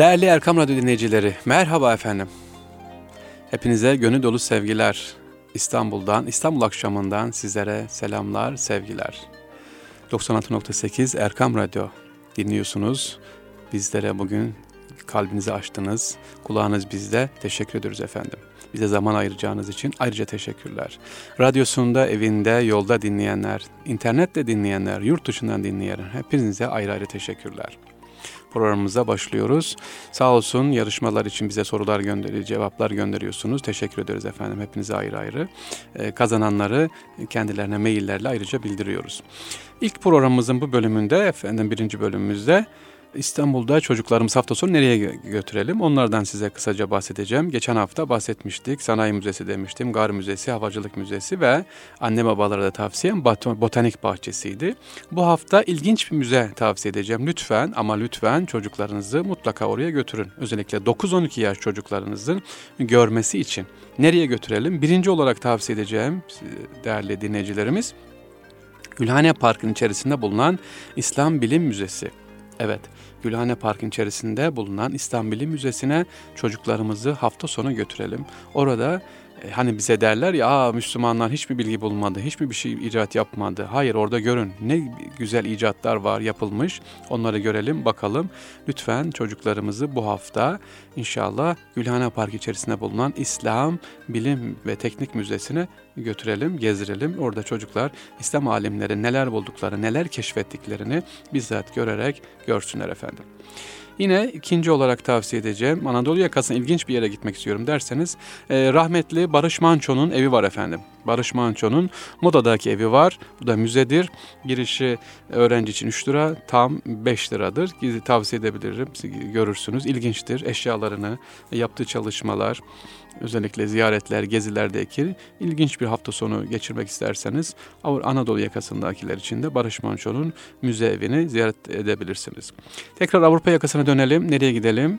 Değerli Erkam Radyo dinleyicileri, merhaba efendim. Hepinize gönül dolu sevgiler. İstanbul'dan, İstanbul akşamından sizlere selamlar, sevgiler. 96.8 Erkam Radyo dinliyorsunuz. Bizlere bugün kalbinizi açtınız, kulağınız bizde. Teşekkür ediyoruz efendim. Bize zaman ayıracağınız için ayrıca teşekkürler. Radyosunda, evinde, yolda dinleyenler, internette dinleyenler, yurt dışından dinleyenler hepinize ayrı ayrı teşekkürler programımıza başlıyoruz. Sağ olsun yarışmalar için bize sorular gönderiyor, cevaplar gönderiyorsunuz. Teşekkür ederiz efendim hepinize ayrı ayrı. Ee, kazananları kendilerine maillerle ayrıca bildiriyoruz. İlk programımızın bu bölümünde efendim birinci bölümümüzde İstanbul'da çocuklarımız hafta sonu nereye götürelim? Onlardan size kısaca bahsedeceğim. Geçen hafta bahsetmiştik. Sanayi Müzesi demiştim, Gar Müzesi, Havacılık Müzesi ve anne babalara da tavsiyem botanik bahçesiydi. Bu hafta ilginç bir müze tavsiye edeceğim. Lütfen ama lütfen çocuklarınızı mutlaka oraya götürün. Özellikle 9-12 yaş çocuklarınızın görmesi için. Nereye götürelim? Birinci olarak tavsiye edeceğim değerli dinleyicilerimiz Gülhane Park'ın içerisinde bulunan İslam Bilim Müzesi. Evet, Gülhane Park'ın içerisinde bulunan İstanbul Müzesi'ne çocuklarımızı hafta sonu götürelim. Orada hani bize derler ya Aa, Müslümanlar hiçbir bilgi bulmadı, hiçbir bir şey icat yapmadı. Hayır orada görün ne güzel icatlar var yapılmış. Onları görelim bakalım. Lütfen çocuklarımızı bu hafta inşallah Gülhane Park içerisinde bulunan İslam Bilim ve Teknik Müzesi'ne götürelim, gezdirelim. Orada çocuklar İslam alimleri neler buldukları, neler keşfettiklerini bizzat görerek görsünler efendim. Yine ikinci olarak tavsiye edeceğim Anadolu yakasına ilginç bir yere gitmek istiyorum derseniz e, rahmetli Barış Manço'nun evi var efendim. Barış Manço'nun Moda'daki evi var. Bu da müzedir. Girişi öğrenci için 3 lira, tam 5 liradır. Tavsiye edebilirim. Görürsünüz. İlginçtir. Eşyalarını, yaptığı çalışmalar, özellikle ziyaretler, gezilerdeki ilginç bir hafta sonu geçirmek isterseniz Anadolu yakasındakiler için de Barış Manço'nun müze evini ziyaret edebilirsiniz. Tekrar Avrupa yakasına dönelim. Nereye gidelim?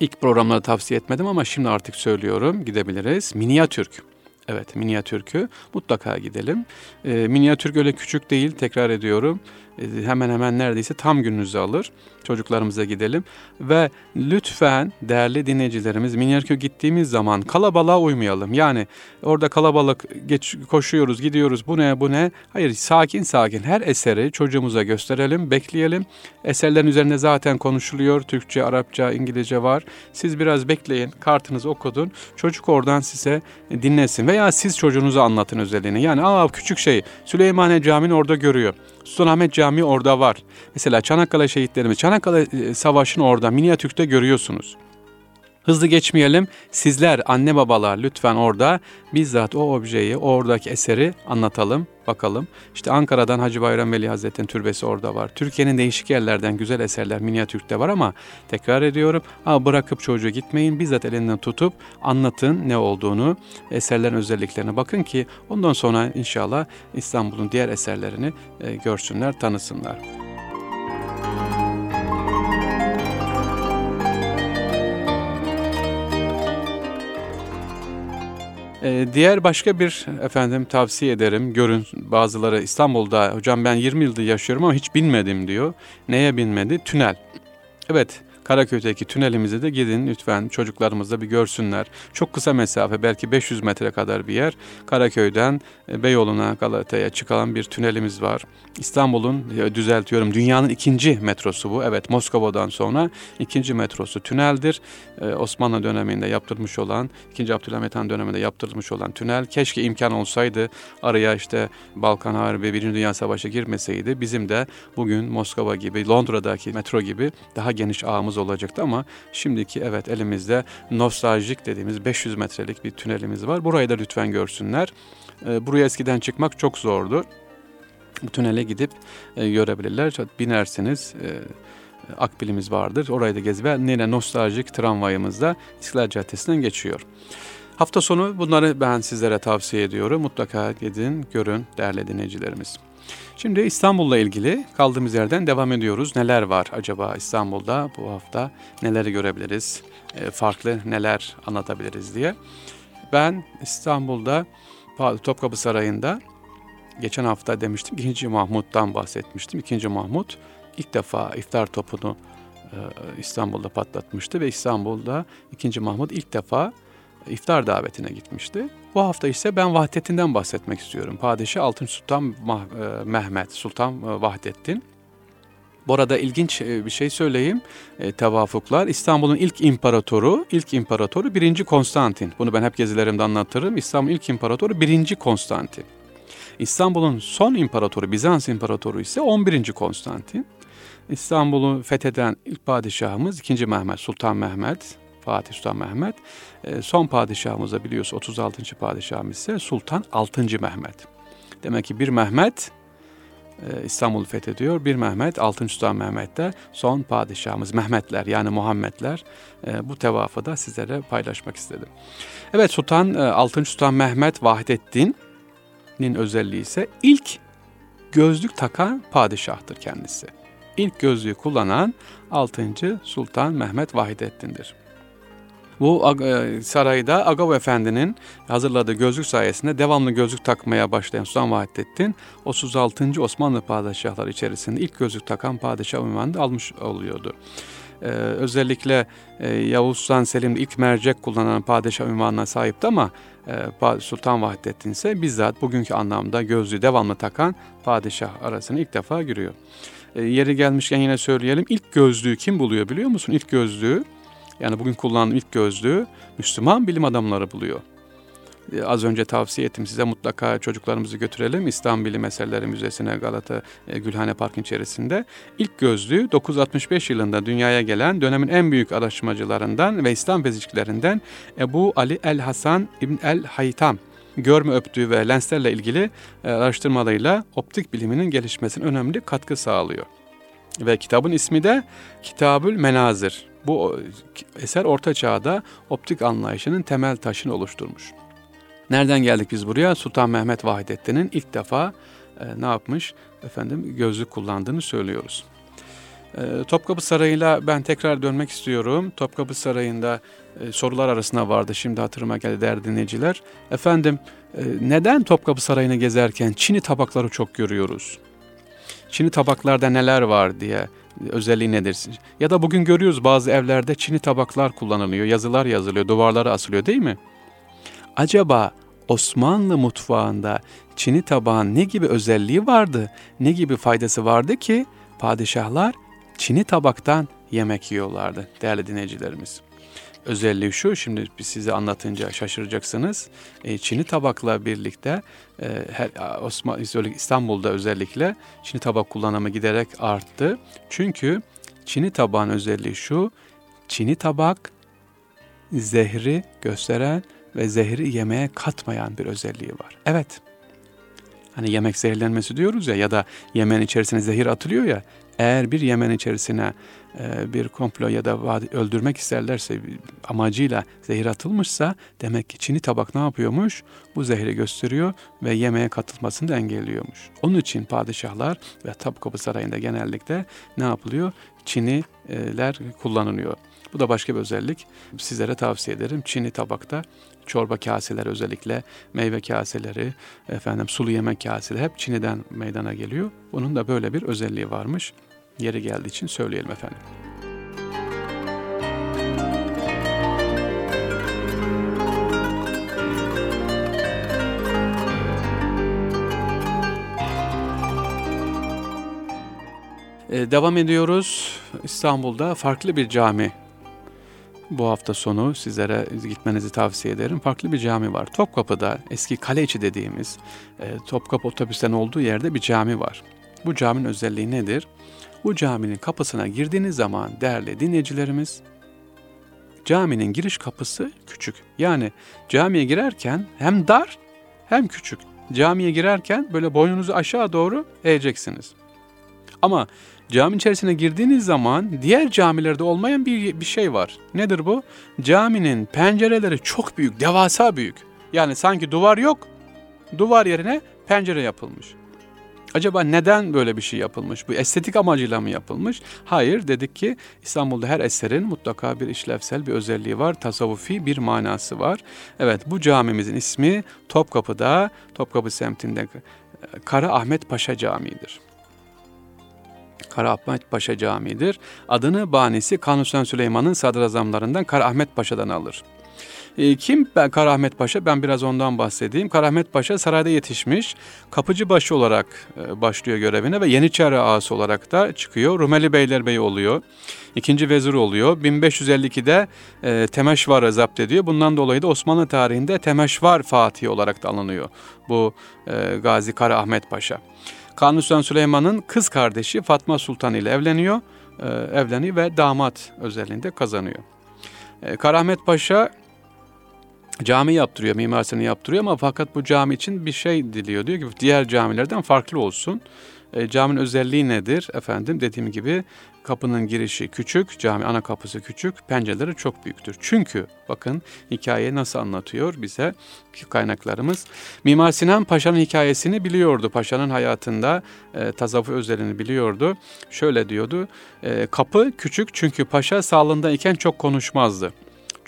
İlk programlarda tavsiye etmedim ama şimdi artık söylüyorum. Gidebiliriz. Minyatürk. Evet, Minyatürk'ü mutlaka gidelim. E, Minyatürk öyle küçük değil, tekrar ediyorum. E, hemen hemen neredeyse tam gününüzü alır. Çocuklarımıza gidelim ve lütfen değerli dinleyicilerimiz Minyarkö gittiğimiz zaman kalabalığa uymayalım. Yani orada kalabalık geç koşuyoruz, gidiyoruz. Bu ne, bu ne? Hayır, sakin sakin her eseri çocuğumuza gösterelim, bekleyelim. Eserlerin üzerinde zaten konuşuluyor. Türkçe, Arapça, İngilizce var. Siz biraz bekleyin, kartınızı okudun. Çocuk oradan size dinlesin veya siz çocuğunuza anlatın özelliğini. Yani aa küçük şey Süleymaniye Camii'ni orada görüyor. Sultanahmet Camii orada var. Mesela Çanakkale şehitlerimiz, Çanakkale e, Savaşı'nı orada minyatürkte görüyorsunuz. Hızlı geçmeyelim. Sizler anne babalar lütfen orada bizzat o objeyi, oradaki eseri anlatalım, bakalım. İşte Ankara'dan Hacı Bayram Veli Hazretleri'nin türbesi orada var. Türkiye'nin değişik yerlerden güzel eserler minyatürkte var ama tekrar ediyorum. Ha, bırakıp çocuğu gitmeyin. Bizzat elinden tutup anlatın ne olduğunu, eserlerin özelliklerine bakın ki ondan sonra inşallah İstanbul'un diğer eserlerini e, görsünler, tanısınlar. Ee, diğer başka bir efendim tavsiye ederim. Görün bazıları İstanbul'da hocam ben 20 yıldır yaşıyorum ama hiç binmedim diyor. Neye binmedi? Tünel. Evet Karaköy'deki tünelimize de gidin lütfen çocuklarımız da bir görsünler. Çok kısa mesafe belki 500 metre kadar bir yer. Karaköy'den e, Beyoğlu'na Galata'ya çıkan bir tünelimiz var. İstanbul'un e, düzeltiyorum dünyanın ikinci metrosu bu. Evet Moskova'dan sonra ikinci metrosu tüneldir. Ee, Osmanlı döneminde yaptırmış olan, 2. Abdülhamit Han döneminde yaptırılmış olan tünel. Keşke imkan olsaydı araya işte Balkan Harbi, Birinci Dünya Savaşı girmeseydi bizim de bugün Moskova gibi, Londra'daki metro gibi daha geniş ağımız olacaktı ama şimdiki evet elimizde nostaljik dediğimiz 500 metrelik bir tünelimiz var. Burayı da lütfen görsünler. E, buraya eskiden çıkmak çok zordu. Bu tünele gidip e, görebilirler. Binersiniz. E, akbilimiz vardır. Orayı da gez ve yine nostaljik tramvayımız da İstiklal Caddesi'nden geçiyor. Hafta sonu bunları ben sizlere tavsiye ediyorum. Mutlaka gidin, görün değerli dinleyicilerimiz. Şimdi İstanbul'la ilgili kaldığımız yerden devam ediyoruz. Neler var acaba İstanbul'da bu hafta? Neleri görebiliriz? E, farklı neler anlatabiliriz diye. Ben İstanbul'da Topkapı Sarayı'nda geçen hafta demiştim 2. Mahmut'tan bahsetmiştim. 2. Mahmut ilk defa iftar topunu İstanbul'da patlatmıştı ve İstanbul'da 2. Mahmut ilk defa iftar davetine gitmişti. Bu hafta ise ben Vahdettin'den bahsetmek istiyorum. Padişah Altın Sultan Mehmet, Sultan Vahdettin. Bu arada ilginç bir şey söyleyeyim. E, tevafuklar. İstanbul'un ilk imparatoru, ilk imparatoru 1. Konstantin. Bunu ben hep gezilerimde anlatırım. İstanbul'un ilk imparatoru 1. Konstantin. İstanbul'un son imparatoru, Bizans imparatoru ise 11. Konstantin. İstanbul'u fetheden ilk padişahımız 2. Mehmet, Sultan Mehmet, Fatih Sultan Mehmet. E, son padişahımız da biliyorsun 36. padişahımız ise Sultan 6. Mehmet. Demek ki bir Mehmet e, İstanbul'u fethediyor. Bir Mehmet, 6. Sultan Mehmet de son padişahımız Mehmetler yani Muhammedler. E, bu tevafı da sizlere paylaşmak istedim. Evet Sultan 6. Sultan Mehmet Vahdettin'in özelliği ise ilk gözlük takan padişahtır kendisi. İlk gözlüğü kullanan 6. Sultan Mehmet Vahidettin'dir. Bu e, sarayda Agav Efendi'nin hazırladığı gözlük sayesinde devamlı gözlük takmaya başlayan Sultan Vahdettin 36. Osmanlı padişahları içerisinde ilk gözlük takan padişah ünvanını almış oluyordu. Ee, özellikle e, Yavuz Sultan Selim ilk mercek kullanan padişah ünvanına sahipti ama e, Sultan Vahdettin ise bizzat bugünkü anlamda gözlüğü devamlı takan padişah arasına ilk defa giriyor. E, yeri gelmişken yine söyleyelim ilk gözlüğü kim buluyor biliyor musun? İlk gözlüğü yani bugün kullanılan ilk gözlüğü Müslüman bilim adamları buluyor. Ee, az önce tavsiye ettim size mutlaka çocuklarımızı götürelim İslam Bilim Eserleri Müzesi'ne Galata e, Gülhane Park'ın içerisinde. İlk gözlüğü 965 yılında dünyaya gelen dönemin en büyük araştırmacılarından ve İslam fizikçilerinden Ebu Ali El Hasan İbn El Haytam görme öptüğü ve lenslerle ilgili e, araştırmalarıyla optik biliminin gelişmesine önemli katkı sağlıyor. Ve kitabın ismi de Kitabül Menazir. Bu eser Orta Çağ'da optik anlayışının temel taşını oluşturmuş. Nereden geldik biz buraya? Sultan Mehmet Vahidettin'in ilk defa e, ne yapmış? Efendim gözlük kullandığını söylüyoruz. E, Topkapı Sarayı'yla ben tekrar dönmek istiyorum. Topkapı Sarayı'nda e, sorular arasında vardı. Şimdi hatırıma geldi değerli dinleyiciler. Efendim e, neden Topkapı Sarayı'nı gezerken Çin'i tabakları çok görüyoruz? Çin'i tabaklarda neler var diye özelliği nedir? Ya da bugün görüyoruz bazı evlerde Çin'i tabaklar kullanılıyor, yazılar yazılıyor, duvarlara asılıyor değil mi? Acaba Osmanlı mutfağında Çin'i tabağın ne gibi özelliği vardı, ne gibi faydası vardı ki padişahlar Çin'i tabaktan yemek yiyorlardı değerli dinleyicilerimiz özelliği şu, şimdi size anlatınca şaşıracaksınız. E, Çin'i tabakla birlikte e, İstanbul'da özellikle Çin'i tabak kullanımı giderek arttı. Çünkü Çin'i tabağın özelliği şu, Çin'i tabak zehri gösteren ve zehri yemeğe katmayan bir özelliği var. Evet, hani yemek zehirlenmesi diyoruz ya ya da yemeğin içerisine zehir atılıyor ya, eğer bir yemen içerisine bir komplo ya da öldürmek isterlerse amacıyla zehir atılmışsa demek ki Çin'i tabak ne yapıyormuş? Bu zehri gösteriyor ve yemeğe katılmasını da engelliyormuş. Onun için padişahlar ve Topkapı Sarayı'nda genellikle ne yapılıyor? Çiniler kullanılıyor. Bu da başka bir özellik. Sizlere tavsiye ederim. Çin'i tabakta çorba kaseleri özellikle meyve kaseleri, efendim sulu yemek kaseleri hep Çin'den meydana geliyor. Bunun da böyle bir özelliği varmış yeri geldiği için söyleyelim efendim. Ee, devam ediyoruz. İstanbul'da farklı bir cami bu hafta sonu sizlere gitmenizi tavsiye ederim. Farklı bir cami var. Topkapı'da eski kale içi dediğimiz e, Topkapı otobüsten olduğu yerde bir cami var. Bu caminin özelliği nedir? Bu caminin kapısına girdiğiniz zaman değerli dinleyicilerimiz, caminin giriş kapısı küçük. Yani camiye girerken hem dar hem küçük. Camiye girerken böyle boynunuzu aşağı doğru eğeceksiniz. Ama cami içerisine girdiğiniz zaman diğer camilerde olmayan bir, bir şey var. Nedir bu? Caminin pencereleri çok büyük, devasa büyük. Yani sanki duvar yok, duvar yerine pencere yapılmış. Acaba neden böyle bir şey yapılmış? Bu estetik amacıyla mı yapılmış? Hayır dedik ki İstanbul'da her eserin mutlaka bir işlevsel bir özelliği var. Tasavvufi bir manası var. Evet bu camimizin ismi Topkapı'da, Topkapı semtinde Kara Ahmet Paşa Camii'dir. Karaahmet Paşa Camii'dir. Adını banisi Kanuni Süleyman'ın sadrazamlarından Karaahmet Paşa'dan alır. E, kim ben Karahmet Paşa? Ben biraz ondan bahsedeyim. Karahmet Paşa sarayda yetişmiş. Kapıcı başı olarak e, başlıyor görevine ve Yeniçeri ağası olarak da çıkıyor. Rumeli Beylerbeyi oluyor. İkinci vezir oluyor. 1552'de e, Temeşvar'ı zapt ediyor. Bundan dolayı da Osmanlı tarihinde Temeşvar Fatih olarak da alınıyor. Bu e, Gazi Kara Ahmet Paşa. Kanuni Sultan Süleyman'ın kız kardeşi Fatma Sultan ile evleniyor. E, evleniyor ve damat özelliğinde kazanıyor. E, Karahmet Paşa cami yaptırıyor, mimarsını yaptırıyor ama fakat bu cami için bir şey diliyor. Diyor ki diğer camilerden farklı olsun. E, caminin özelliği nedir? Efendim dediğim gibi kapının girişi küçük, cami ana kapısı küçük, pencereleri çok büyüktür. Çünkü bakın hikaye nasıl anlatıyor bize kaynaklarımız. Mimar Sinan Paşa'nın hikayesini biliyordu. Paşa'nın hayatında e, tasavvuf özelliğini biliyordu. Şöyle diyordu, e, kapı küçük çünkü Paşa sağlığındayken çok konuşmazdı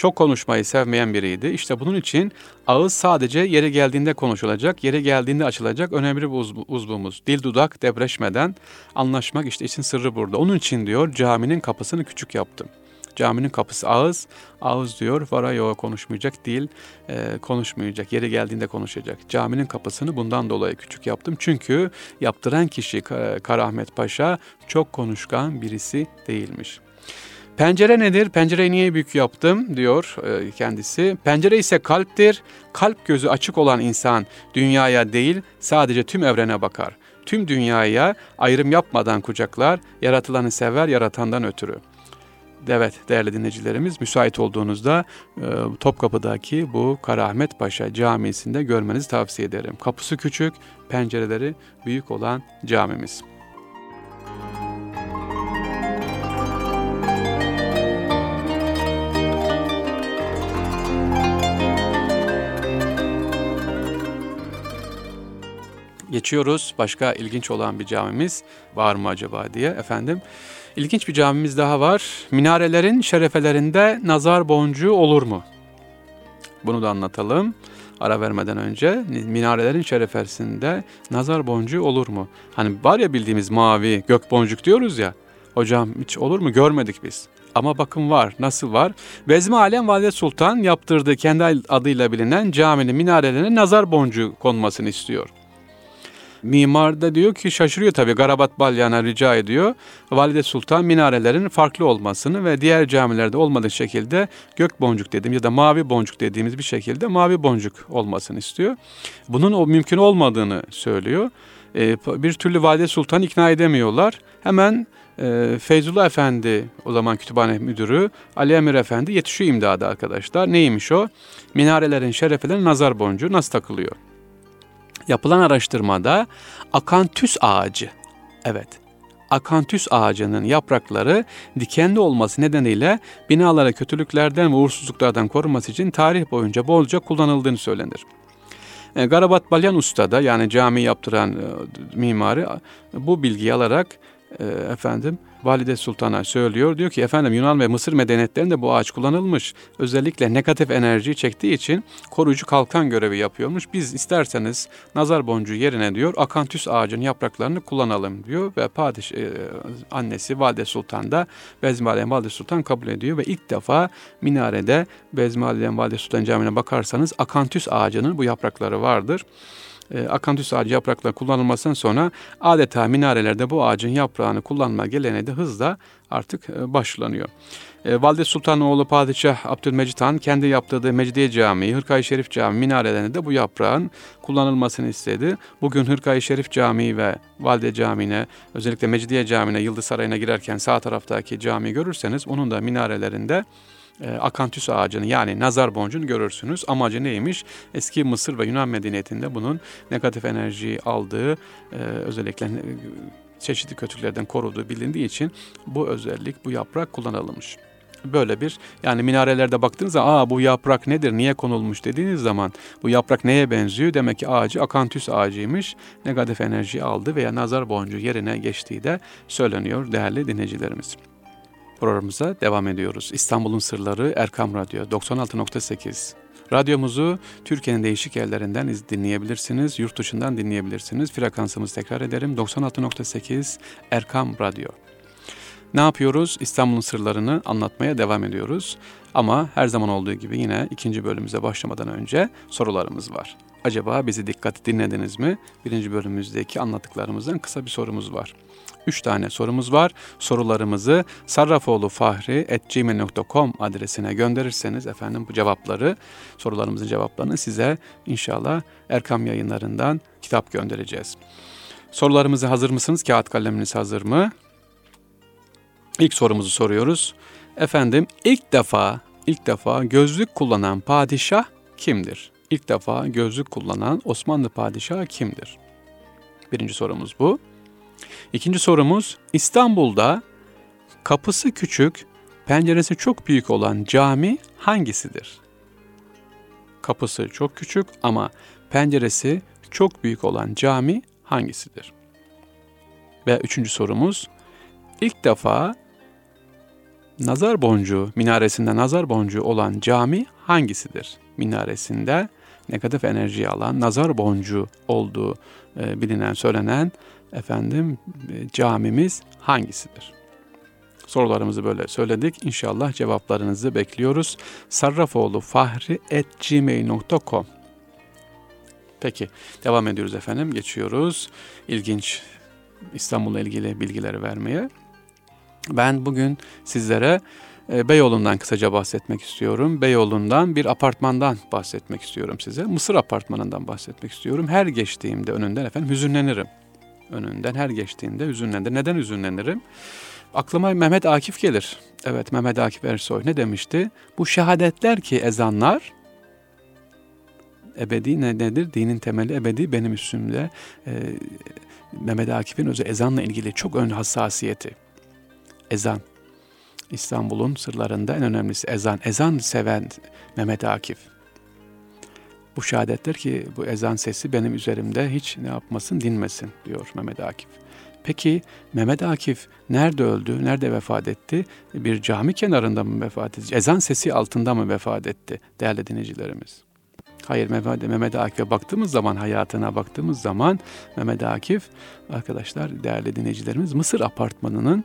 çok konuşmayı sevmeyen biriydi. İşte bunun için ağız sadece yere geldiğinde konuşulacak, yere geldiğinde açılacak önemli bir uzvumuz. Dil dudak debreşmeden anlaşmak işte işin sırrı burada. Onun için diyor caminin kapısını küçük yaptım. Caminin kapısı ağız, ağız diyor vara yoğa konuşmayacak, dil e, konuşmayacak, yere geldiğinde konuşacak. Caminin kapısını bundan dolayı küçük yaptım. Çünkü yaptıran kişi Karahmet Paşa çok konuşkan birisi değilmiş. Pencere nedir? Pencereyi niye büyük yaptım diyor e, kendisi. Pencere ise kalptir. Kalp gözü açık olan insan dünyaya değil sadece tüm evrene bakar. Tüm dünyaya ayrım yapmadan kucaklar, yaratılanı sever yaratandan ötürü. Evet değerli dinleyicilerimiz müsait olduğunuzda e, Topkapı'daki bu Karahmet Paşa Camisi'nde görmenizi tavsiye ederim. Kapısı küçük, pencereleri büyük olan camimiz. Geçiyoruz. Başka ilginç olan bir camimiz var mı acaba diye efendim. İlginç bir camimiz daha var. Minarelerin şerefelerinde nazar boncuğu olur mu? Bunu da anlatalım. Ara vermeden önce minarelerin şerefesinde nazar boncuğu olur mu? Hani var ya bildiğimiz mavi gök boncuk diyoruz ya. Hocam hiç olur mu? Görmedik biz. Ama bakın var. Nasıl var? Vezmi Alem Valide Sultan yaptırdığı kendi adıyla bilinen caminin minarelerine nazar boncuğu konmasını istiyor. Mimar da diyor ki şaşırıyor tabii Garabat Balyan'a rica ediyor. Valide Sultan minarelerin farklı olmasını ve diğer camilerde olmadığı şekilde gök boncuk dediğim ya da mavi boncuk dediğimiz bir şekilde mavi boncuk olmasını istiyor. Bunun o mümkün olmadığını söylüyor. Ee, bir türlü Valide Sultan ikna edemiyorlar. Hemen e, Feyzullah Efendi o zaman kütüphane müdürü Ali Emir Efendi yetişiyor imdada arkadaşlar. Neymiş o? Minarelerin şereflerine nazar boncuğu nasıl takılıyor? Yapılan araştırmada akantüs ağacı, evet akantüs ağacının yaprakları dikenli olması nedeniyle binalara kötülüklerden ve uğursuzluklardan korunması için tarih boyunca bolca kullanıldığını söylenir. E, Garabat Balyan Usta da yani cami yaptıran e, mimari bu bilgiyi alarak e, efendim Valide Sultan'a söylüyor. Diyor ki efendim Yunan ve Mısır medeniyetlerinde bu ağaç kullanılmış. Özellikle negatif enerjiyi çektiği için koruyucu kalkan görevi yapıyormuş. Biz isterseniz nazar boncuğu yerine diyor akantüs ağacının yapraklarını kullanalım diyor. Ve padişah e, annesi Valide Sultan da Bezmialem Valide Sultan kabul ediyor. Ve ilk defa minarede Bezmialem Valide Sultan Camii'ne bakarsanız akantüs ağacının bu yaprakları vardır e, akantüs ağacı yaprakları kullanılmasından sonra adeta minarelerde bu ağacın yaprağını kullanma geleneği de hızla artık e, başlanıyor. E, Valide Sultanoğlu Padişah Abdülmecit Han kendi yaptırdığı Mecidiye Camii, Hırkayı Şerif Camii minarelerinde de bu yaprağın kullanılmasını istedi. Bugün Hırkayı Şerif Camii ve Valide Camii'ne özellikle Mecidiye Camii'ne Yıldız Sarayı'na girerken sağ taraftaki camiyi görürseniz onun da minarelerinde e, akantüs ağacını yani nazar boncuğunu görürsünüz. Amacı neymiş? Eski Mısır ve Yunan medeniyetinde bunun negatif enerjiyi aldığı e, özellikle e, çeşitli kötülüklerden koruduğu bilindiği için bu özellik, bu yaprak kullanılmış. Böyle bir yani minarelerde baktığınız zaman aa bu yaprak nedir, niye konulmuş dediğiniz zaman bu yaprak neye benziyor? Demek ki ağacı akantüs ağacıymış. Negatif enerji aldı veya nazar boncuğu yerine geçtiği de söyleniyor değerli dinleyicilerimiz programımıza devam ediyoruz. İstanbul'un Sırları Erkam Radyo 96.8 Radyomuzu Türkiye'nin değişik yerlerinden dinleyebilirsiniz, yurt dışından dinleyebilirsiniz. Frekansımızı tekrar ederim 96.8 Erkam Radyo. Ne yapıyoruz? İstanbul'un sırlarını anlatmaya devam ediyoruz. Ama her zaman olduğu gibi yine ikinci bölümümüze başlamadan önce sorularımız var. Acaba bizi dikkatli dinlediniz mi? Birinci bölümümüzdeki anlattıklarımızdan kısa bir sorumuz var. Üç tane sorumuz var. Sorularımızı sarrafoğlufahri.gmail.com adresine gönderirseniz efendim bu cevapları, sorularımızın cevaplarını size inşallah Erkam yayınlarından kitap göndereceğiz. Sorularımızı hazır mısınız? Kağıt kaleminiz hazır mı? İlk sorumuzu soruyoruz. Efendim ilk defa ilk defa gözlük kullanan padişah kimdir? İlk defa gözlük kullanan Osmanlı padişahı kimdir? Birinci sorumuz bu. İkinci sorumuz İstanbul'da kapısı küçük, penceresi çok büyük olan cami hangisidir? Kapısı çok küçük ama penceresi çok büyük olan cami hangisidir? Ve üçüncü sorumuz ilk defa nazar boncuğu, minaresinde nazar boncuğu olan cami hangisidir? Minaresinde negatif enerji alan nazar boncuğu olduğu e, bilinen, söylenen efendim e, camimiz hangisidir? Sorularımızı böyle söyledik. İnşallah cevaplarınızı bekliyoruz. Sarrafoğlu fahri.gmail.com Peki devam ediyoruz efendim. Geçiyoruz. İlginç İstanbul'la ilgili bilgileri vermeye. Ben bugün sizlere e, Beyoğlu'ndan kısaca bahsetmek istiyorum. Beyoğlu'ndan bir apartmandan bahsetmek istiyorum size. Mısır apartmanından bahsetmek istiyorum. Her geçtiğimde önünden efendim hüzünlenirim. Önünden her geçtiğimde hüzünlenirim. Neden hüzünlenirim? Aklıma Mehmet Akif gelir. Evet Mehmet Akif Ersoy ne demişti? Bu şehadetler ki ezanlar ebedi ne nedir? Dinin temeli ebedi benim üstümde. Ee, Mehmet Akif'in özü ezanla ilgili çok ön hassasiyeti ezan. İstanbul'un sırlarında en önemlisi ezan. Ezan seven Mehmet Akif. Bu şehadetler ki bu ezan sesi benim üzerimde hiç ne yapmasın dinmesin diyor Mehmet Akif. Peki Mehmet Akif nerede öldü, nerede vefat etti? Bir cami kenarında mı vefat etti? Ezan sesi altında mı vefat etti değerli dinleyicilerimiz? Hayır Mehmet, Mehmet Akif'e baktığımız zaman, hayatına baktığımız zaman Mehmet Akif, arkadaşlar değerli dinleyicilerimiz Mısır apartmanının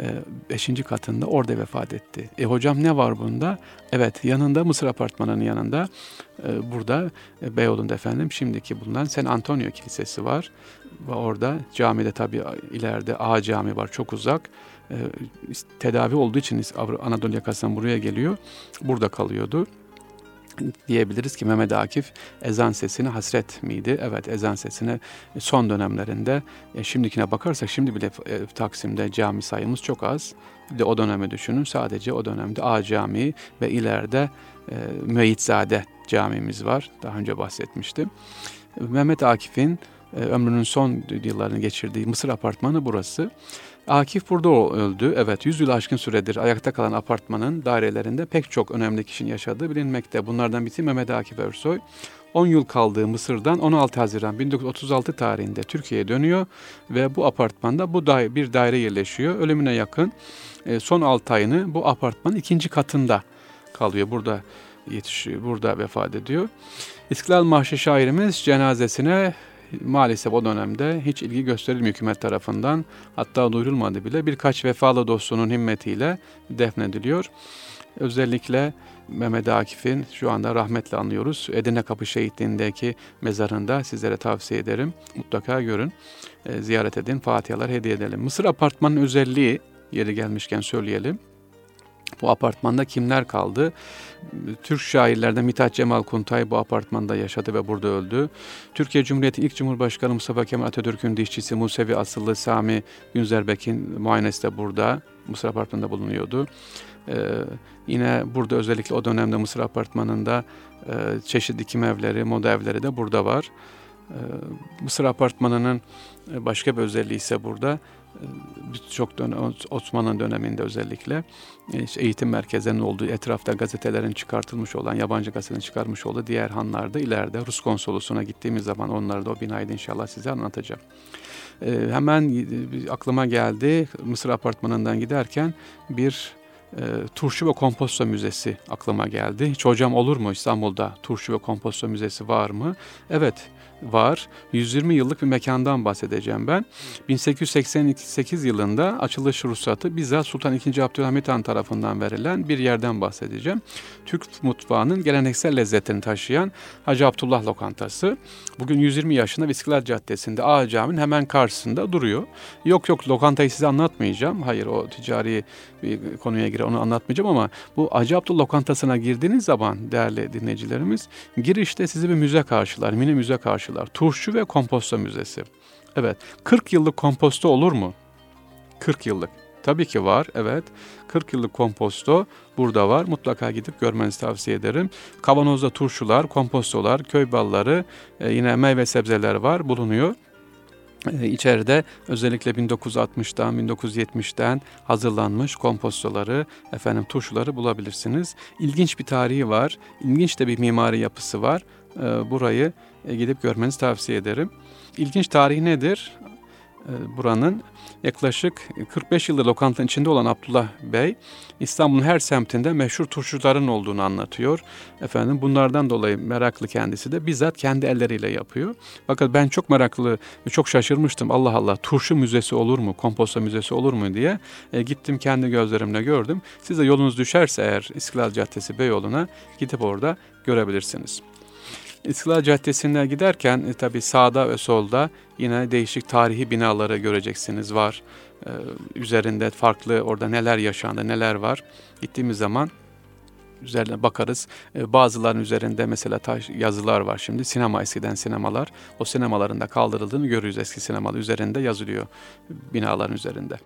e, beşinci katında orada vefat etti. E hocam ne var bunda? Evet yanında Mısır apartmanının yanında e, burada e, Beyoğlu'nda efendim şimdiki bulunan Sen Antonio Kilisesi var. Ve orada camide tabi ileride A cami var çok uzak. E, tedavi olduğu için Anadolu yakasından buraya geliyor. Burada kalıyordu diyebiliriz ki Mehmet Akif ezan sesine hasret miydi? Evet ezan sesine son dönemlerinde e, şimdikine bakarsak şimdi bile e, Taksim'de cami sayımız çok az. Bir de o dönemi düşünün sadece o dönemde A Camii ve ileride e, Müeyyitzade camimiz var. Daha önce bahsetmiştim. Mehmet Akif'in e, ömrünün son yıllarını geçirdiği Mısır apartmanı burası. Akif burada öldü. Evet 100 yıl aşkın süredir ayakta kalan apartmanın dairelerinde pek çok önemli kişinin yaşadığı bilinmekte. Bunlardan birisi Mehmet Akif Ersoy. 10 yıl kaldığı Mısır'dan 16 Haziran 1936 tarihinde Türkiye'ye dönüyor ve bu apartmanda bu daire, bir daire yerleşiyor. Ölümüne yakın e, son 6 ayını bu apartmanın ikinci katında kalıyor. Burada yetişiyor, burada vefat ediyor. İstiklal Marşı şairimiz cenazesine maalesef o dönemde hiç ilgi gösterilmiyor hükümet tarafından. Hatta duyurulmadı bile. Birkaç vefalı dostunun himmetiyle defnediliyor. Özellikle Mehmet Akif'in şu anda rahmetle anlıyoruz. Edirne Kapı Şehitliği'ndeki mezarında sizlere tavsiye ederim. Mutlaka görün, e, ziyaret edin, fatihalar hediye edelim. Mısır apartmanın özelliği, yeri gelmişken söyleyelim. Bu apartmanda kimler kaldı? Türk şairlerden Mithat Cemal Kuntay bu apartmanda yaşadı ve burada öldü. Türkiye Cumhuriyeti ilk Cumhurbaşkanı Mustafa Kemal Atatürk'ün dişçisi Musevi asıllı Sami Günzerbek'in muayenesi de burada. Mısır apartmanında bulunuyordu. Ee, yine burada özellikle o dönemde Mısır apartmanında e, çeşitli kim evleri, moda evleri de burada var. Ee, Mısır apartmanının başka bir özelliği ise burada birçok dönem, Osmanlı döneminde özellikle e, eğitim merkezlerinin olduğu etrafta gazetelerin çıkartılmış olan, yabancı gazetelerin çıkarmış olduğu diğer hanlarda ileride Rus konsolosuna gittiğimiz zaman onları da o binayı inşallah size anlatacağım. Ee, hemen aklıma geldi Mısır apartmanından giderken bir e, Turşu ve Komposto Müzesi aklıma geldi. Hiç hocam olur mu İstanbul'da Turşu ve Komposto Müzesi var mı? Evet var. 120 yıllık bir mekandan bahsedeceğim ben. 1888 yılında açılış ruhsatı bizzat Sultan II. Abdülhamit Han tarafından verilen bir yerden bahsedeceğim. Türk mutfağının geleneksel lezzetini taşıyan Hacı Abdullah Lokantası. Bugün 120 yaşında İstiklal Caddesi'nde Ağa Cami'nin hemen karşısında duruyor. Yok yok lokantayı size anlatmayacağım. Hayır o ticari bir konuya girer onu anlatmayacağım ama bu Hacı Abdullah Lokantası'na girdiğiniz zaman değerli dinleyicilerimiz girişte sizi bir müze karşılar, mini müze karşılar. Turşu ve Komposto Müzesi. Evet 40 yıllık komposto olur mu? 40 yıllık. Tabii ki var evet. 40 yıllık komposto burada var. Mutlaka gidip görmenizi tavsiye ederim. Kavanozda turşular, kompostolar, köy balları, e, yine meyve sebzeler var bulunuyor. E, içeride özellikle 1960'dan 1970'ten hazırlanmış kompostoları, efendim turşuları bulabilirsiniz. İlginç bir tarihi var. İlginç de bir mimari yapısı var. E, burayı gidip görmenizi tavsiye ederim. İlginç tarihi nedir? E, buranın yaklaşık 45 yıldır lokantanın içinde olan Abdullah Bey İstanbul'un her semtinde meşhur turşuların olduğunu anlatıyor. Efendim bunlardan dolayı meraklı kendisi de bizzat kendi elleriyle yapıyor. Fakat ben çok meraklı ve çok şaşırmıştım. Allah Allah turşu müzesi olur mu, komposta müzesi olur mu diye e, gittim kendi gözlerimle gördüm. Siz de yolunuz düşerse eğer İstiklal Caddesi Beyoğlu'na gidip orada görebilirsiniz. İstiklal Caddesi'ne giderken e, tabi sağda ve solda yine değişik tarihi binaları göreceksiniz var. Ee, üzerinde farklı orada neler yaşandı, neler var. Gittiğimiz zaman üzerine bakarız. Ee, bazıların üzerinde mesela taş yazılar var şimdi. Sinema eskiden sinemalar. O sinemaların da kaldırıldığını görürüz eski sinemalar üzerinde yazılıyor binaların üzerinde.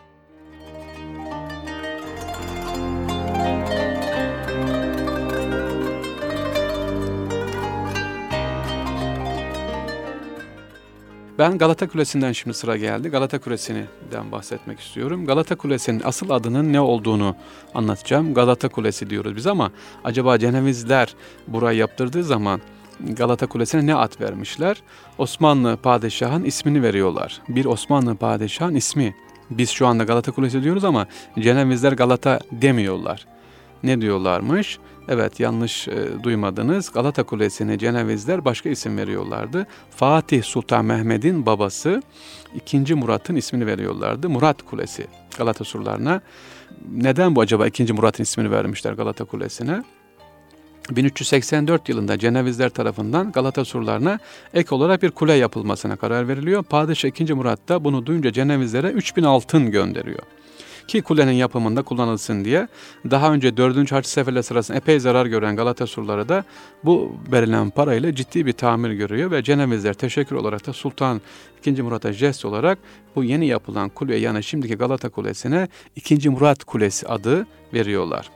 Ben Galata Kulesi'nden şimdi sıra geldi. Galata Kulesi'nden bahsetmek istiyorum. Galata Kulesi'nin asıl adının ne olduğunu anlatacağım. Galata Kulesi diyoruz biz ama acaba Cenevizler burayı yaptırdığı zaman Galata Kulesi'ne ne ad vermişler? Osmanlı padişahın ismini veriyorlar. Bir Osmanlı padişahın ismi. Biz şu anda Galata Kulesi diyoruz ama Cenevizler Galata demiyorlar. Ne diyorlarmış? Evet yanlış e, duymadınız. Galata Kulesi'ne Cenevizler başka isim veriyorlardı. Fatih Sultan Mehmet'in babası 2. Murat'ın ismini veriyorlardı. Murat Kulesi Galata surlarına. Neden bu acaba 2. Murat'ın ismini vermişler Galata Kulesi'ne? 1384 yılında Cenevizler tarafından Galata surlarına ek olarak bir kule yapılmasına karar veriliyor. Padişah 2. Murat da bunu duyunca Cenevizlere 3000 altın gönderiyor ki kulenin yapımında kullanılsın diye. Daha önce 4. Haç Seferler sırasında epey zarar gören Galata surları da bu verilen parayla ciddi bir tamir görüyor ve Cenevizler teşekkür olarak da Sultan II. Murat'a jest olarak bu yeni yapılan kuleye yani şimdiki Galata Kulesi'ne 2. Murat Kulesi adı veriyorlar.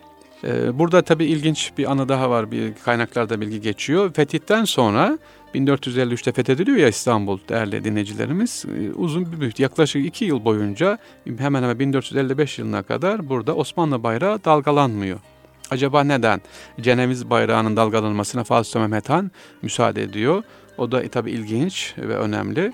Ee, burada tabii ilginç bir anı daha var. Bir kaynaklarda bilgi geçiyor. Fetihten sonra 1453'te fethediliyor ya İstanbul değerli dinleyicilerimiz. Ee, uzun bir yaklaşık iki yıl boyunca hemen hemen 1455 yılına kadar burada Osmanlı bayrağı dalgalanmıyor. Acaba neden? Ceneviz bayrağının dalgalanmasına Fatih Mehmet Han müsaade ediyor. O da tabi ilginç ve önemli.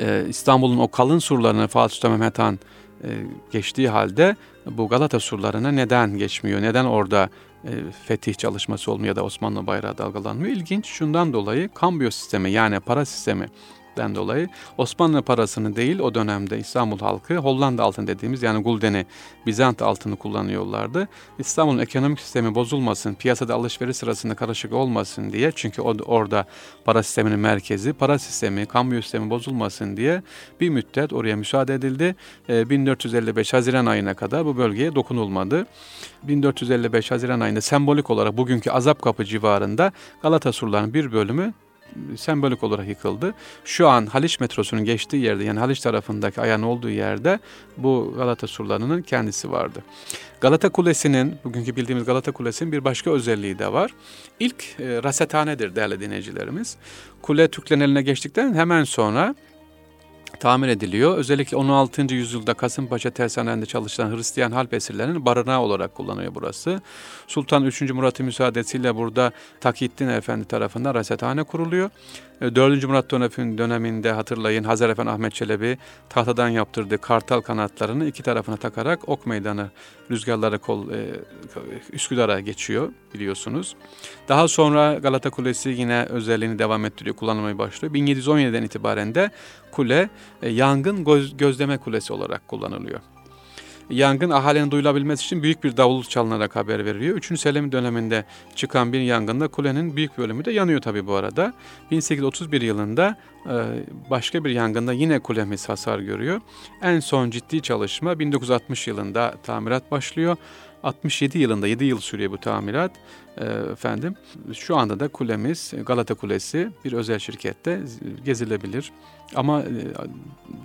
Ee, İstanbul'un o kalın surlarını Sultan Mehmet Han e, geçtiği halde bu Galata surlarına neden geçmiyor? Neden orada e, fetih çalışması olmuyor ya da Osmanlı bayrağı dalgalanmıyor? İlginç şundan dolayı kambiyo sistemi yani para sistemi den dolayı Osmanlı parasını değil o dönemde İstanbul halkı Hollanda altın dediğimiz yani guldeni Bizant altını kullanıyorlardı. İstanbul'un ekonomik sistemi bozulmasın, piyasada alışveriş sırasında karışık olmasın diye çünkü orada para sisteminin merkezi, para sistemi, kambiyo sistemi bozulmasın diye bir müddet oraya müsaade edildi. E, 1455 Haziran ayına kadar bu bölgeye dokunulmadı. 1455 Haziran ayında sembolik olarak bugünkü Azap Kapı civarında Galata surlarının bir bölümü sembolik olarak yıkıldı. Şu an Haliç metrosunun geçtiği yerde yani Haliç tarafındaki ayağın olduğu yerde bu Galata surlarının kendisi vardı. Galata Kulesi'nin, bugünkü bildiğimiz Galata Kulesi'nin bir başka özelliği de var. İlk e, rasethanedir değerli dinleyicilerimiz. Kule Türklerin eline geçtikten hemen sonra tamir ediliyor. Özellikle 16. yüzyılda Kasımpaşa tersanelerinde çalışan Hristiyan harp esirlerinin barınağı olarak kullanıyor burası. Sultan 3. Murat'ın müsaadesiyle burada Takittin Efendi tarafından rasethane kuruluyor. 4. Murat döneminde hatırlayın Hazar Efendi Ahmet Çelebi tahtadan yaptırdığı kartal kanatlarını iki tarafına takarak ok meydanı rüzgarlara kol, e, Üsküdar'a geçiyor biliyorsunuz. Daha sonra Galata Kulesi yine özelliğini devam ettiriyor, kullanılmaya başlıyor. 1717'den itibaren de kule e, yangın göz, gözleme kulesi olarak kullanılıyor. Yangın ahalinin duyulabilmesi için büyük bir davul çalınarak haber veriliyor. 3. Selim döneminde çıkan bir yangında kulenin büyük bölümü de yanıyor tabi bu arada. 1831 yılında e, başka bir yangında yine kulemiz hasar görüyor. En son ciddi çalışma 1960 yılında tamirat başlıyor. 67 yılında 7 yıl sürüyor bu tamirat. E, efendim şu anda da kulemiz Galata Kulesi bir özel şirkette gezilebilir. Ama e,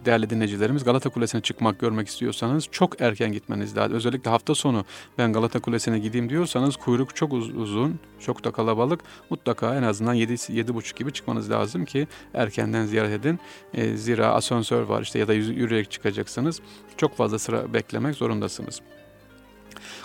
değerli dinleyicilerimiz Galata Kulesi'ne çıkmak, görmek istiyorsanız çok erken gitmeniz lazım. Özellikle hafta sonu ben Galata Kulesi'ne gideyim diyorsanız kuyruk çok uzun, çok da kalabalık. Mutlaka en azından 7 7.30 gibi çıkmanız lazım ki erkenden ziyaret edin. E, zira asansör var işte ya da yürüyerek çıkacaksınız. Çok fazla sıra beklemek zorundasınız.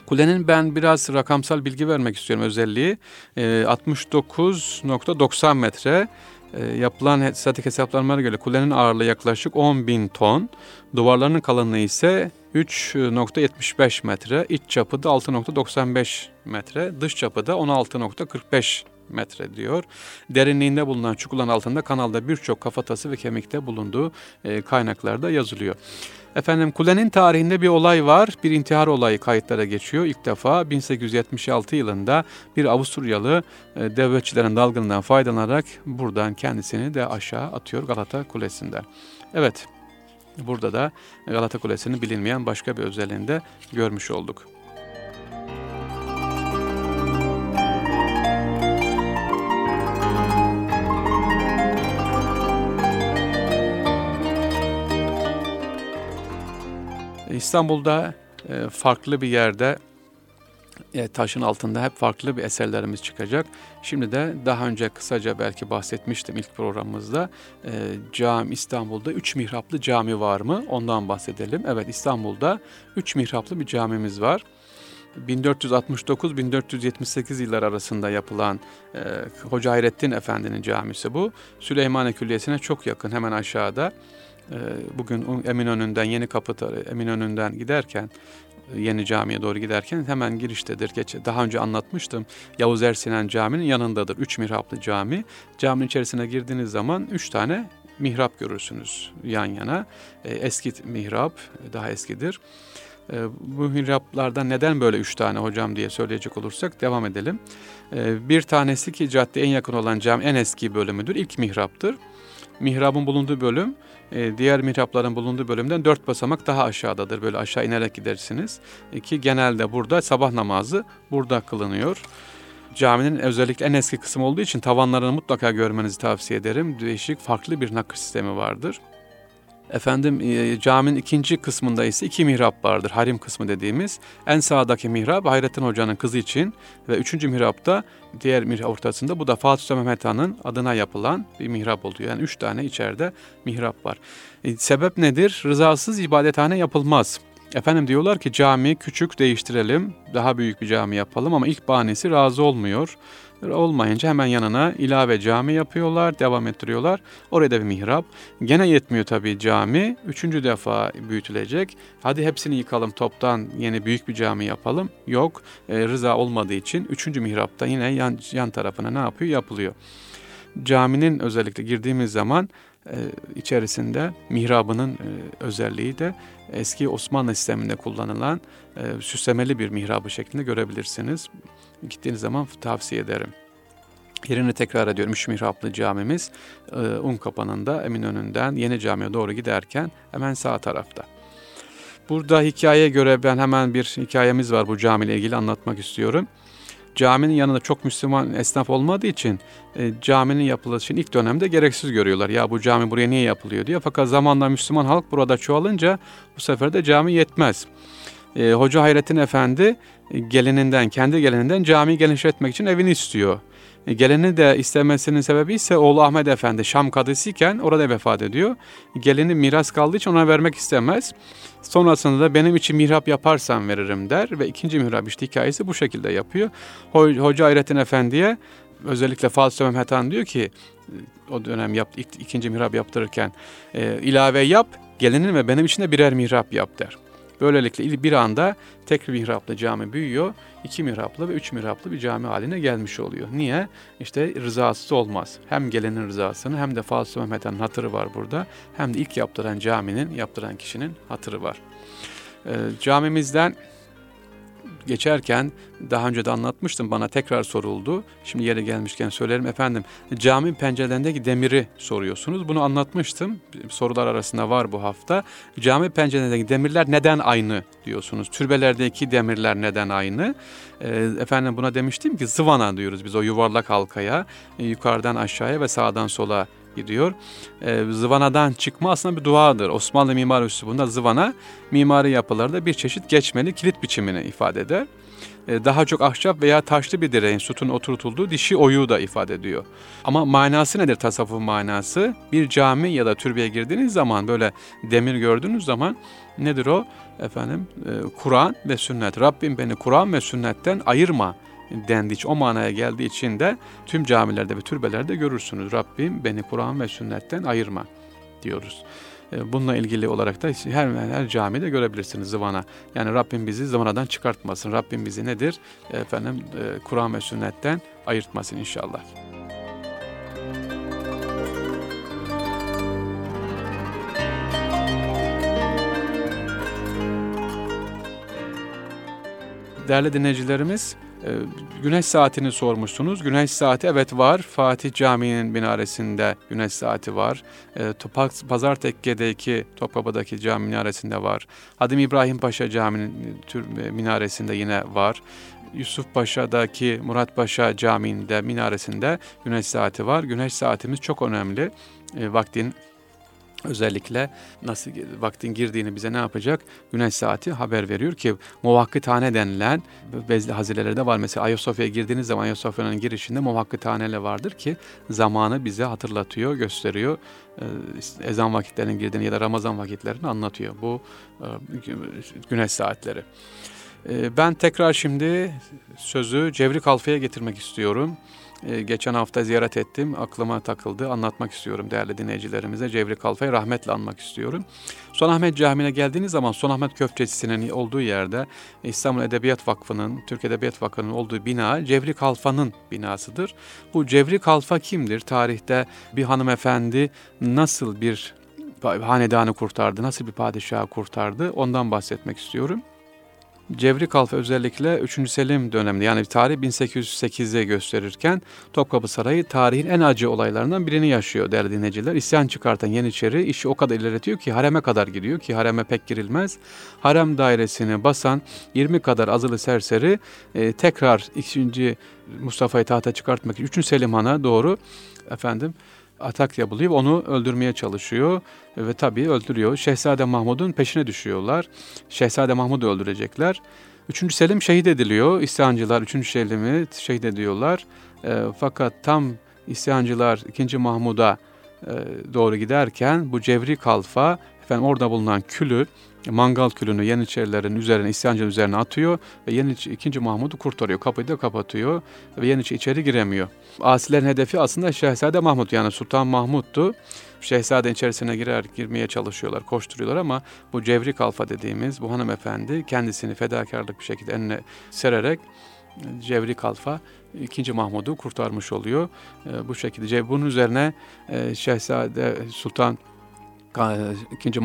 Kulenin ben biraz rakamsal bilgi vermek istiyorum özelliği. E, 69.90 metre. E, yapılan statik hesaplanmalara göre kulenin ağırlığı yaklaşık 10 bin ton, duvarlarının kalınlığı ise 3.75 metre, iç çapı da 6.95 metre, dış çapı da 16.45 metre diyor. Derinliğinde bulunan çukurların altında kanalda birçok kafatası ve kemikte bulunduğu e, kaynaklarda yazılıyor. Efendim kulenin tarihinde bir olay var. Bir intihar olayı kayıtlara geçiyor. İlk defa 1876 yılında bir Avusturyalı e, devletçilerin dalgınlığından faydalanarak buradan kendisini de aşağı atıyor Galata Kulesi'nde. Evet burada da Galata Kulesi'nin bilinmeyen başka bir özelliğini de görmüş olduk. İstanbul'da e, farklı bir yerde e, taşın altında hep farklı bir eserlerimiz çıkacak. Şimdi de daha önce kısaca belki bahsetmiştim ilk programımızda. E, cami İstanbul'da üç mihraplı cami var mı? Ondan bahsedelim. Evet İstanbul'da üç mihraplı bir camimiz var. 1469-1478 yıllar arasında yapılan e, Hoca Hayrettin Efendi'nin camisi bu. Süleymaniye Külliyesi'ne çok yakın hemen aşağıda. Ee, bugün Eminönü'nden Yeni Kapı Eminönü'nden giderken Yeni Cami'ye doğru giderken hemen giriştedir. Geç, daha önce anlatmıştım. Yavuz Ersinen Cami'nin yanındadır. Üç mihraplı cami. Caminin içerisine girdiğiniz zaman üç tane mihrap görürsünüz yan yana. Ee, eski mihrap, daha eskidir. Ee, bu mihraplardan neden böyle üç tane hocam diye söyleyecek olursak devam edelim. Bir tanesi ki caddeye en yakın olan cami en eski bölümüdür. İlk mihraptır. Mihrabın bulunduğu bölüm e, diğer mihrapların bulunduğu bölümden dört basamak daha aşağıdadır. Böyle aşağı inerek gidersiniz. E, ki genelde burada sabah namazı burada kılınıyor. Caminin özellikle en eski kısmı olduğu için tavanlarını mutlaka görmenizi tavsiye ederim. Değişik farklı bir nakış sistemi vardır. Efendim e, caminin ikinci kısmında ise iki mihrap vardır. Harim kısmı dediğimiz. En sağdaki mihrap Hayrettin Hoca'nın kızı için ve üçüncü mihrapta diğer mihrap ortasında bu da Fatih Sultan Mehmet Han'ın adına yapılan bir mihrap oluyor. Yani üç tane içeride mihrap var. E, sebep nedir? Rızasız ibadethane yapılmaz. Efendim diyorlar ki cami küçük değiştirelim, daha büyük bir cami yapalım ama ilk banisi razı olmuyor. Olmayınca hemen yanına ilave cami yapıyorlar, devam ettiriyorlar. Oraya da bir mihrap. Gene yetmiyor tabii cami. Üçüncü defa büyütülecek. Hadi hepsini yıkalım toptan yeni büyük bir cami yapalım. Yok e, rıza olmadığı için üçüncü mihrapta yine yan, yan tarafına ne yapıyor? Yapılıyor. Caminin özellikle girdiğimiz zaman e, içerisinde mihrabının e, özelliği de eski Osmanlı sisteminde kullanılan süslemeli bir mihrabı şeklinde görebilirsiniz. Gittiğiniz zaman tavsiye ederim. Yerini tekrar ediyorum. Üç mihraplı camimiz e, Unkapanı'nda Eminönü'nden Yeni Cami'ye doğru giderken hemen sağ tarafta. Burada hikayeye göre ben hemen bir hikayemiz var bu camiyle ilgili anlatmak istiyorum. Caminin yanında çok Müslüman esnaf olmadığı için e, caminin yapılışını ilk dönemde gereksiz görüyorlar. Ya bu cami buraya niye yapılıyor diye. Fakat zamanla Müslüman halk burada çoğalınca bu sefer de cami yetmez. E, Hoca Hayrettin Efendi e, gelininden, kendi gelininden camiyi genişletmek için evini istiyor. E, gelini de istemesinin sebebi ise oğlu Ahmet Efendi Şam kadısıyken orada vefat ediyor. Gelini miras kaldığı için ona vermek istemez. Sonrasında da benim için mihrap yaparsan veririm der ve ikinci mihrap işte hikayesi bu şekilde yapıyor. Hoca Hayrettin Efendi'ye özellikle Fatih Mehmet Han diyor ki o dönem yaptı, ikinci mihrap yaptırırken e, ilave yap, gelinin ve benim için de birer mihrap yap der. Böylelikle bir anda tek mihraplı cami büyüyor, iki mihraplı ve üç mihraplı bir cami haline gelmiş oluyor. Niye? İşte rızası olmaz. Hem gelinin rızasını hem de Fatih Mehmet Han'ın hatırı var burada. Hem de ilk yaptıran caminin, yaptıran kişinin hatırı var. E, camimizden geçerken daha önce de anlatmıştım bana tekrar soruldu. Şimdi yere gelmişken söylerim efendim. Cami pencerelerindeki demiri soruyorsunuz. Bunu anlatmıştım. Sorular arasında var bu hafta. Cami pencerelerindeki demirler neden aynı diyorsunuz. Türbelerdeki demirler neden aynı? Ee, efendim buna demiştim ki zıvana diyoruz biz o yuvarlak halkaya. Yukarıdan aşağıya ve sağdan sola gidiyor. E, zıvanadan çıkma aslında bir duadır. Osmanlı mimari üslubunda zıvana mimari yapılarda bir çeşit geçmeli kilit biçimini ifade eder. E, daha çok ahşap veya taşlı bir direğin sütun oturtulduğu dişi oyu da ifade ediyor. Ama manası nedir tasavvuf manası? Bir cami ya da türbeye girdiğiniz zaman böyle demir gördüğünüz zaman nedir o? Efendim e, Kur'an ve sünnet. Rabbim beni Kur'an ve sünnetten ayırma dendiği için, o manaya geldiği için de tüm camilerde ve türbelerde görürsünüz. Rabbim beni Kur'an ve sünnetten ayırma diyoruz. E, bununla ilgili olarak da her, her camide görebilirsiniz zıvana. Yani Rabbim bizi zıvanadan çıkartmasın. Rabbim bizi nedir? Efendim e, Kur'an ve sünnetten ayırtmasın inşallah. Değerli dinleyicilerimiz, güneş saatini sormuşsunuz. Güneş saati evet var. Fatih Camii'nin minaresinde güneş saati var. E, Pazar Tekke'deki Topkapı'daki cami minaresinde var. Hadim İbrahim Paşa Camii'nin e, minaresinde yine var. Yusuf Paşa'daki Murat Paşa Camii'nde minaresinde güneş saati var. Güneş saatimiz çok önemli. E, vaktin özellikle nasıl vaktin girdiğini bize ne yapacak? Güneş saati haber veriyor ki muvakkıthane denilen bezli hazirelerde var. Mesela Ayasofya'ya girdiğiniz zaman Ayasofya'nın girişinde muvakkıthaneler vardır ki zamanı bize hatırlatıyor, gösteriyor. Ezan vakitlerinin girdiğini ya da Ramazan vakitlerini anlatıyor bu güneş saatleri. Ben tekrar şimdi sözü Cevri Kalfa'ya getirmek istiyorum. Ee, geçen hafta ziyaret ettim. Aklıma takıldı. Anlatmak istiyorum değerli dinleyicilerimize. Cevri Kalfa'yı rahmetle anmak istiyorum. Sonahmet Camii'ne geldiğiniz zaman Sonahmet Köftecisi'nin olduğu yerde İstanbul Edebiyat Vakfı'nın, Türk Edebiyat Vakfı'nın olduğu bina Cevri Kalfa'nın binasıdır. Bu Cevri Kalfa kimdir? Tarihte bir hanımefendi nasıl bir hanedanı kurtardı, nasıl bir padişahı kurtardı ondan bahsetmek istiyorum. Cevri Kalfa özellikle 3. Selim döneminde yani tarih 1808'e gösterirken Topkapı Sarayı tarihin en acı olaylarından birini yaşıyor değerli dinleyiciler. İsyan çıkartan Yeniçeri işi o kadar ilerletiyor ki hareme kadar gidiyor ki hareme pek girilmez. Harem dairesini basan 20 kadar azılı serseri e, tekrar 2. Mustafa'yı tahta çıkartmak için 3. Selim Han'a doğru efendim atak yapılıyor. Onu öldürmeye çalışıyor ve tabii öldürüyor. Şehzade Mahmud'un peşine düşüyorlar. Şehzade Mahmud'u öldürecekler. Üçüncü Selim şehit ediliyor. İsyancılar üçüncü Selim'i şehit ediyorlar. E, fakat tam isyancılar ikinci Mahmud'a e, doğru giderken bu Cevri Kalfa efendim orada bulunan külü mangal külünü Yeniçerilerin üzerine, isyancının üzerine atıyor ve Yeniçi, ikinci Mahmud'u kurtarıyor. Kapıyı da kapatıyor ve Yeniçi içeri giremiyor. Asilerin hedefi aslında Şehzade Mahmud yani Sultan Mahmud'du. Şehzade içerisine girer, girmeye çalışıyorlar, koşturuyorlar ama bu Cevrik Alfa dediğimiz bu hanımefendi kendisini fedakarlık bir şekilde eline sererek Cevrik Alfa ikinci Mahmud'u kurtarmış oluyor. E, bu şekilde bunun üzerine e, Şehzade Sultan ikinci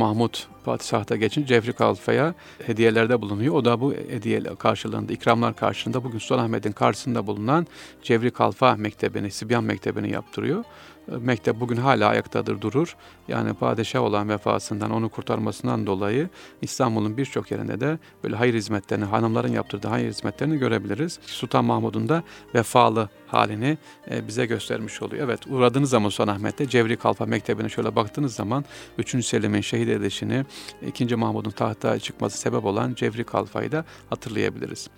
Mahmut padişahta geçin Cevri Kalfa'ya hediyelerde bulunuyor. O da bu hediye karşılığında, ikramlar karşılığında bugün Sultanahmet'in karşısında bulunan Cevri Kalfa Mektebi'ni, Sibyan Mektebi'ni yaptırıyor mektep bugün hala ayaktadır durur. Yani padişah olan vefasından onu kurtarmasından dolayı İstanbul'un birçok yerinde de böyle hayır hizmetlerini, hanımların yaptırdığı hayır hizmetlerini görebiliriz. Sultan Mahmud'un da vefalı halini e, bize göstermiş oluyor. Evet uğradığınız zaman Sultanahmet'te Cevri Kalfa Mektebi'ne şöyle baktığınız zaman 3. Selim'in şehit edilişini, 2. Mahmud'un tahta çıkması sebep olan Cevri Kalfa'yı da hatırlayabiliriz.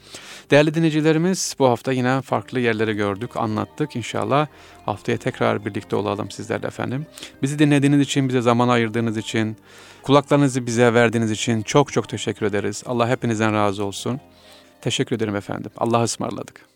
Değerli dinleyicilerimiz bu hafta yine farklı yerleri gördük, anlattık. İnşallah haftaya tekrar birlikte olalım sizlerle efendim. Bizi dinlediğiniz için, bize zaman ayırdığınız için, kulaklarınızı bize verdiğiniz için çok çok teşekkür ederiz. Allah hepinizden razı olsun. Teşekkür ederim efendim. Allah'a ısmarladık.